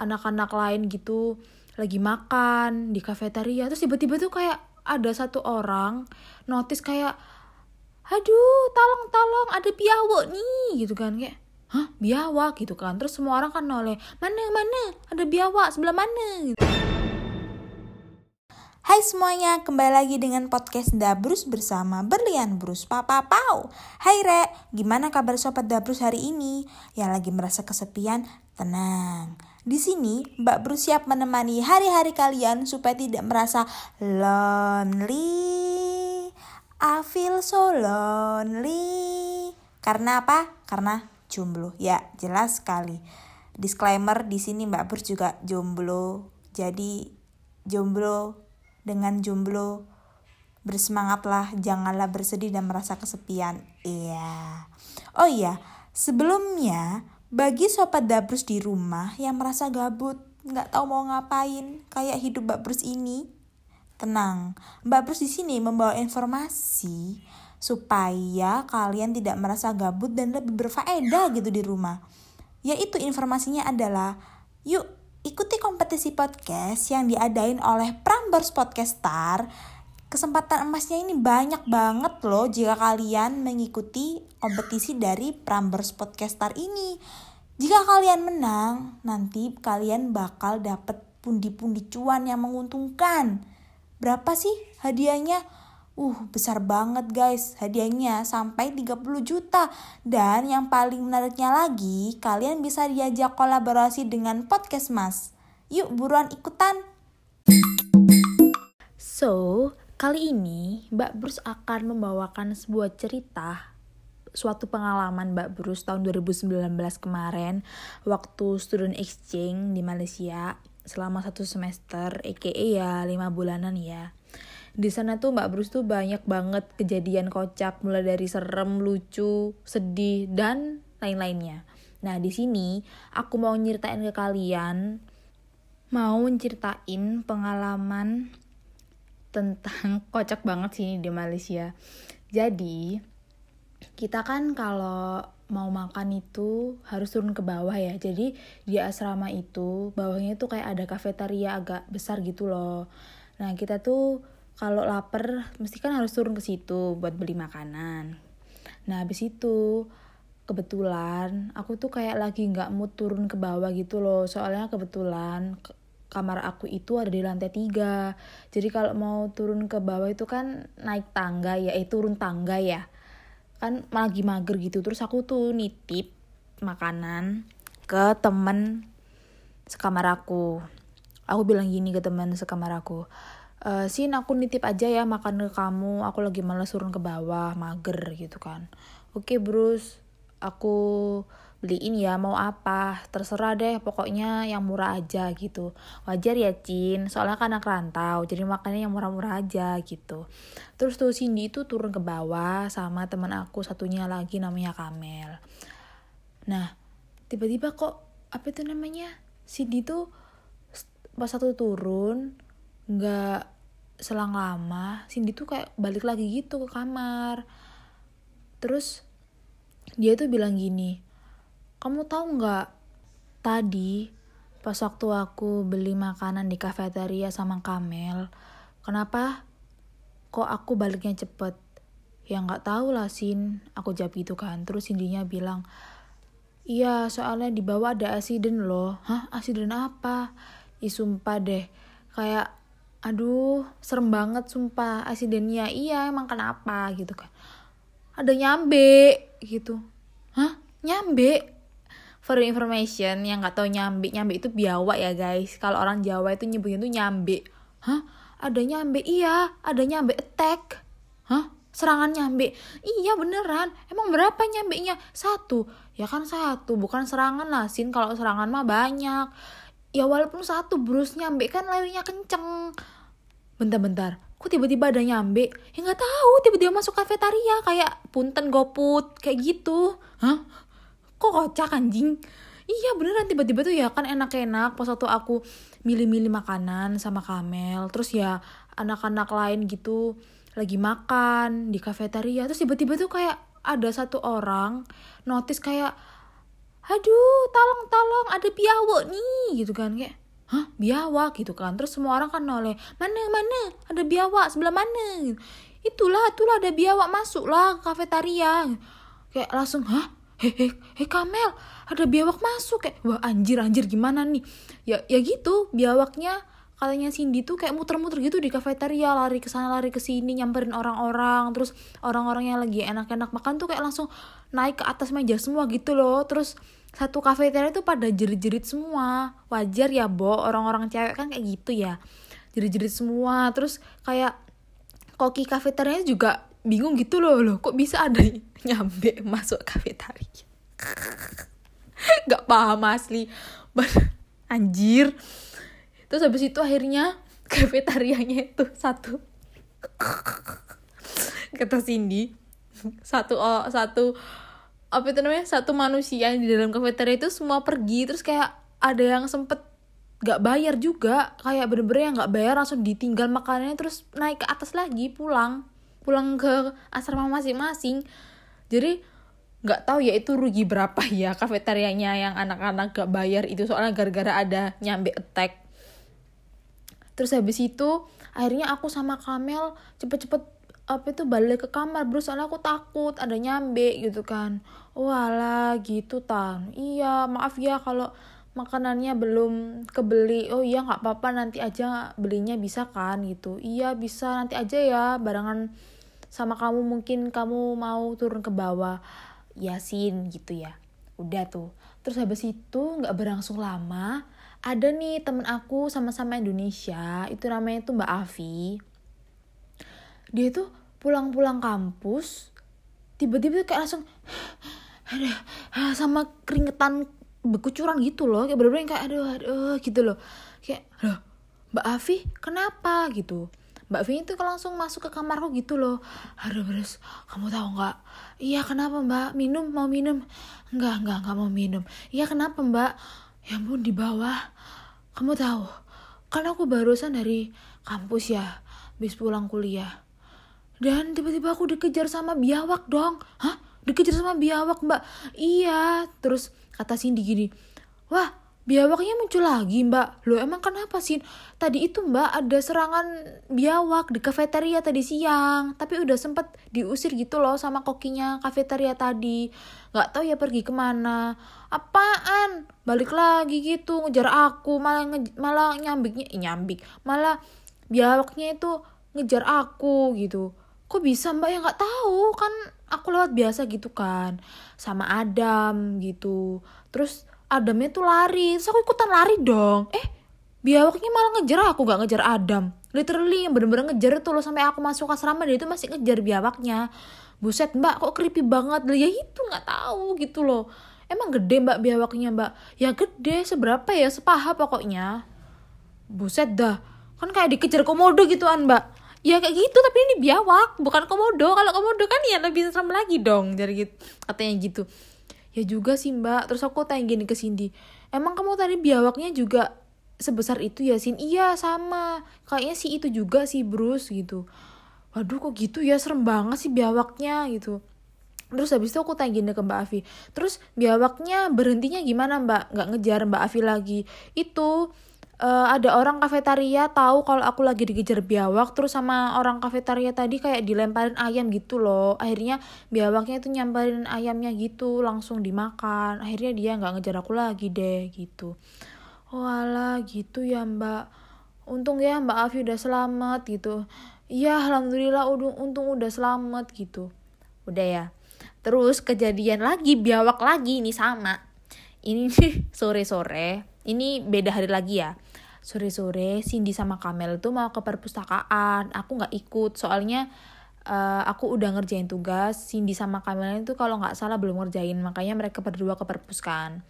anak-anak lain gitu lagi makan di kafetaria terus tiba-tiba tuh kayak ada satu orang notice kayak aduh tolong tolong ada biawak nih gitu kan kayak hah biawak gitu kan terus semua orang kan noleh mana mana ada biawak sebelah mana gitu. Hai semuanya, kembali lagi dengan podcast Dabrus bersama Berlian Brus Papa Pau. Hai Re, gimana kabar sobat Dabrus hari ini? Yang lagi merasa kesepian, tenang. Di sini, Mbak Brus siap menemani hari-hari kalian supaya tidak merasa lonely. I feel so lonely. Karena apa? Karena jomblo. Ya, jelas sekali. Disclaimer di sini Mbak Brus juga jomblo. Jadi jomblo dengan jomblo bersemangatlah, janganlah bersedih dan merasa kesepian. Iya. Oh iya, sebelumnya bagi sobat Dabrus di rumah yang merasa gabut, nggak tahu mau ngapain, kayak hidup Mbak Brus ini, tenang. Mbak Brus di sini membawa informasi supaya kalian tidak merasa gabut dan lebih berfaedah gitu di rumah. Yaitu informasinya adalah, yuk ikuti kompetisi podcast yang diadain oleh Prambors Podcast Star. Kesempatan emasnya ini banyak banget loh jika kalian mengikuti kompetisi dari Prambors Podcast Star ini. Jika kalian menang, nanti kalian bakal dapet pundi-pundi cuan yang menguntungkan. Berapa sih hadiahnya? Uh, besar banget guys. Hadiahnya sampai 30 juta. Dan yang paling menariknya lagi, kalian bisa diajak kolaborasi dengan Podcast Mas. Yuk buruan ikutan. So, kali ini Mbak Bruce akan membawakan sebuah cerita suatu pengalaman Mbak Bruce tahun 2019 kemarin waktu student exchange di Malaysia selama satu semester, aka ya lima bulanan ya. Di sana tuh Mbak Bruce tuh banyak banget kejadian kocak mulai dari serem, lucu, sedih dan lain-lainnya. Nah di sini aku mau nyeritain ke kalian, mau ceritain pengalaman tentang kocak banget sih di Malaysia. Jadi kita kan kalau mau makan itu harus turun ke bawah ya. Jadi di asrama itu bawahnya tuh kayak ada kafetaria agak besar gitu loh. Nah kita tuh kalau lapar mesti kan harus turun ke situ buat beli makanan. Nah habis itu kebetulan aku tuh kayak lagi nggak mau turun ke bawah gitu loh. Soalnya kebetulan kamar aku itu ada di lantai tiga. Jadi kalau mau turun ke bawah itu kan naik tangga ya, eh turun tangga ya kan lagi mager gitu. Terus aku tuh nitip makanan ke temen sekamar aku. Aku bilang gini ke temen sekamar aku e, sin aku nitip aja ya makan ke kamu. Aku lagi males turun ke bawah mager gitu kan. Oke okay, Bruce. Aku beliin ya mau apa terserah deh pokoknya yang murah aja gitu. Wajar ya Cin soalnya kan anak rantau jadi makannya yang murah-murah aja gitu. Terus tuh Cindy itu turun ke bawah sama teman aku satunya lagi namanya Kamel. Nah tiba-tiba kok apa itu namanya Cindy tuh pas satu turun nggak selang lama Cindy tuh kayak balik lagi gitu ke kamar. Terus dia tuh bilang gini kamu tahu nggak tadi pas waktu aku beli makanan di kafeteria sama Kamel, kenapa kok aku baliknya cepet? Ya nggak tahu lah Sin, aku jawab gitu kan. Terus Cindy-nya bilang, iya soalnya di bawah ada asiden loh. Hah asiden apa? Ih deh, kayak aduh serem banget sumpah asidennya. Iya emang kenapa gitu kan. Ada nyambe gitu. Hah? Nyambe? For information yang nggak tahu nyambe nyambe itu biawak ya guys. Kalau orang Jawa itu nyebutnya tuh nyambe hah? Ada nyambe iya ada nyambe attack. Hah? Serangan nyambe iya beneran. Emang berapa nyambe nya satu. Ya kan satu bukan serangan lah sin. Kalau serangan mah banyak. Ya walaupun satu Bruce nyambe kan larinya kenceng. Bentar-bentar kok tiba-tiba ada nyambe ya nggak tahu tiba-tiba masuk kafetaria kayak punten goput kayak gitu. Hah kok kocak anjing? Iya beneran tiba-tiba tuh ya kan enak-enak pas waktu aku milih-milih makanan sama Kamel terus ya anak-anak lain gitu lagi makan di kafetaria terus tiba-tiba tuh kayak ada satu orang notice kayak aduh tolong tolong ada biawak nih gitu kan kayak hah biawak? gitu kan terus semua orang kan noleh mana mana? Ada biawak sebelah mana? Itulah itulah ada biawak masuk lah kafetaria kayak langsung hah hehe he Kamel ada biawak masuk kayak wah anjir anjir gimana nih? Ya ya gitu biawaknya katanya Cindy tuh kayak muter-muter gitu di kafetaria lari ke sana lari ke sini nyamperin orang-orang terus orang-orang yang lagi enak-enak makan tuh kayak langsung naik ke atas meja semua gitu loh. Terus satu kafetaria tuh pada jerit-jerit semua. Wajar ya bo orang-orang cewek kan kayak gitu ya. Jerit-jerit semua terus kayak koki kafeteria juga bingung gitu loh loh. Kok bisa ada nyampe masuk kafetaria? Nggak paham asli. Anjir. Terus habis itu akhirnya kafetarianya itu satu. Kata Cindy satu oh, satu apa itu namanya? Satu manusia di dalam kafetaria itu semua pergi terus kayak ada yang sempet gak bayar juga. Kayak bener-bener yang gak bayar langsung ditinggal makanannya terus naik ke atas lagi pulang pulang ke asrama masing-masing. Jadi nggak tahu ya itu rugi berapa ya kafetarianya yang anak-anak gak bayar itu. Soalnya gara-gara ada nyambe attack. Terus habis itu akhirnya aku sama Kamel cepet-cepet apa itu balik ke kamar bro. Soalnya aku takut ada nyambe gitu kan. Wala gitu tan. Iya maaf ya kalau makanannya belum kebeli. Oh iya nggak apa-apa nanti aja belinya bisa kan gitu. Iya bisa nanti aja ya barengan sama kamu mungkin kamu mau turun ke bawah. Yasin gitu ya. Udah tuh. Terus habis itu nggak berlangsung lama ada nih temen aku sama-sama Indonesia itu namanya tuh Mbak Avi dia tuh pulang-pulang kampus tiba-tiba kayak langsung ada sama keringetan berkucuran gitu loh. Kayak bener-bener kayak aduh aduh gitu loh. Kayak loh Mbak Avi kenapa? gitu. Mbak Avi itu langsung masuk ke kamarku gitu loh. Aduh beres kamu tahu nggak? Iya kenapa Mbak? Minum mau minum? Nggak nggak nggak mau minum. Iya kenapa Mbak? Ya ampun di bawah. Kamu tahu kan aku barusan dari kampus ya habis pulang kuliah. Dan tiba-tiba aku dikejar sama biawak dong. Hah? Dikejar sama biawak mbak? Iya. Terus kata Cindy gini wah biawaknya muncul lagi mbak. Lo emang kenapa sih? Tadi itu mbak ada serangan biawak di kafeteria tadi siang tapi udah sempet diusir gitu loh sama kokinya kafeteria tadi. Nggak tahu ya pergi ke mana. Apaan? Balik lagi gitu ngejar aku malah nge malah nyambiknya eh, nyambik malah biawaknya itu ngejar aku gitu. Kok bisa mbak? Ya nggak tahu kan aku lewat biasa gitu kan sama Adam gitu. Terus Adamnya tuh lari terus aku ikutan lari dong. Eh biawaknya malah ngejar aku gak ngejar Adam. Literally yang bener-bener ngejar itu loh sampai aku masuk asrama dia itu masih ngejar biawaknya. Buset mbak kok creepy banget. Ya itu nggak tahu gitu loh. Emang gede mbak biawaknya mbak? Ya gede seberapa ya? Sepaha pokoknya. Buset dah. Kan kayak dikejar komodo gituan mbak ya kayak gitu tapi ini biawak. Bukan komodo. Kalau komodo kan ya lebih serem lagi dong jadi gitu. Katanya gitu. Ya juga sih mbak. Terus aku tanya gini ke Cindy. Emang kamu tadi biawaknya juga sebesar itu ya Sin? Iya sama. Kayaknya sih itu juga sih Bruce gitu. Waduh kok gitu ya? Serem banget sih biawaknya gitu. Terus habis itu aku tanya gini ke Mbak Avi terus biawaknya berhentinya gimana Mbak? Nggak ngejar Mbak Avi lagi. Itu uh, ada orang kafetaria tahu kalau aku lagi dikejar biawak terus sama orang kafetaria tadi kayak dilemparin ayam gitu loh. Akhirnya biawaknya itu nyamperin ayamnya gitu langsung dimakan. Akhirnya dia nggak ngejar aku lagi deh gitu. Wala oh, gitu ya mbak. Untung ya mbak Avi udah selamat gitu. Iya alhamdulillah untung udah selamat gitu. Udah ya. Terus kejadian lagi biawak lagi ini sama. Ini sore-sore ini beda hari lagi ya sore-sore Cindy sama Kamel tuh mau ke perpustakaan. Aku nggak ikut. Soalnya uh, aku udah ngerjain tugas. Cindy sama Kamel itu kalau nggak salah belum ngerjain. Makanya mereka berdua ke perpustakaan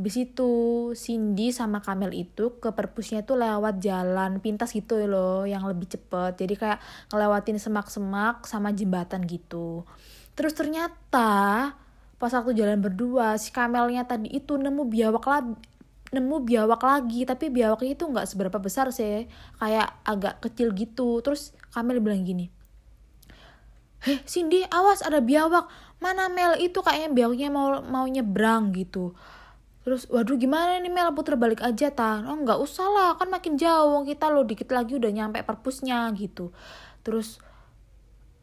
habis itu Cindy sama Kamel itu ke perpusnya tuh lewat jalan pintas gitu loh yang lebih cepet. Jadi kayak ngelewatin semak-semak sama jembatan gitu. Terus ternyata pas waktu jalan berdua si Kamelnya tadi itu nemu biawak lagi nemu biawak lagi tapi biawaknya itu nggak seberapa besar sih kayak agak kecil gitu. Terus Kamel bilang gini Heh Cindy awas ada biawak. Mana Mel itu kayaknya biawaknya mau mau nyebrang gitu. Terus waduh gimana nih Mel? Puter balik aja ta oh nggak usah lah kan makin jauh. Kita lo dikit lagi udah nyampe perpusnya gitu. Terus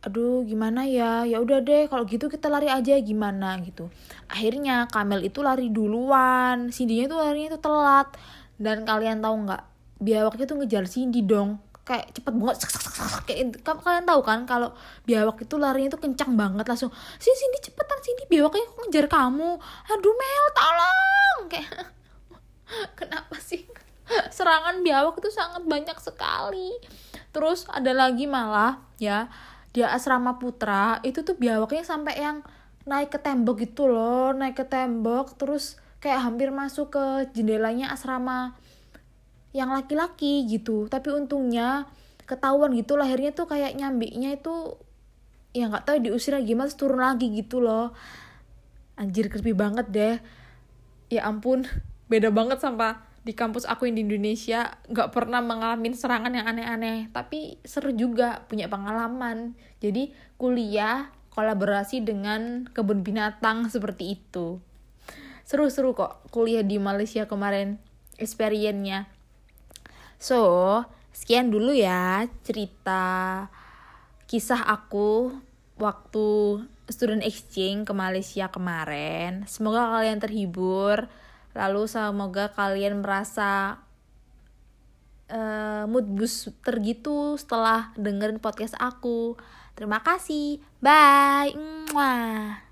aduh gimana ya? Ya udah deh kalau gitu kita lari aja gimana? Gitu. Akhirnya Kamel itu lari duluan Cindy-nya tuh larinya itu telat. Dan kalian tahu nggak? Biawaknya tuh ngejar Cindy dong. Kayak cepet banget kayak kalian tahu kan kalau biawak itu larinya tuh kencang banget langsung sini sini cepetan sini biawaknya kok ngejar kamu? Aduh Mel tolong! Kayak kenapa sih? Serangan biawak itu sangat banyak sekali. Terus ada lagi malah ya di asrama putra itu tuh biawaknya sampai yang naik ke tembok gitu loh naik ke tembok terus kayak hampir masuk ke jendelanya asrama yang laki-laki gitu. Tapi untungnya ketahuan gitu lahirnya tuh kayak nyambiknya itu ya nggak tahu diusir lagi mas turun lagi gitu loh. Anjir creepy banget deh. Ya ampun beda banget sama di kampus aku yang di Indonesia nggak pernah mengalami serangan yang aneh-aneh tapi seru juga punya pengalaman jadi kuliah kolaborasi dengan kebun binatang seperti itu seru-seru kok kuliah di Malaysia kemarin experience-nya So, sekian dulu ya cerita kisah aku waktu student exchange ke Malaysia kemarin. Semoga kalian terhibur. Lalu semoga kalian merasa uh, mood booster gitu setelah dengerin podcast aku. Terima kasih. Bye. Mwah.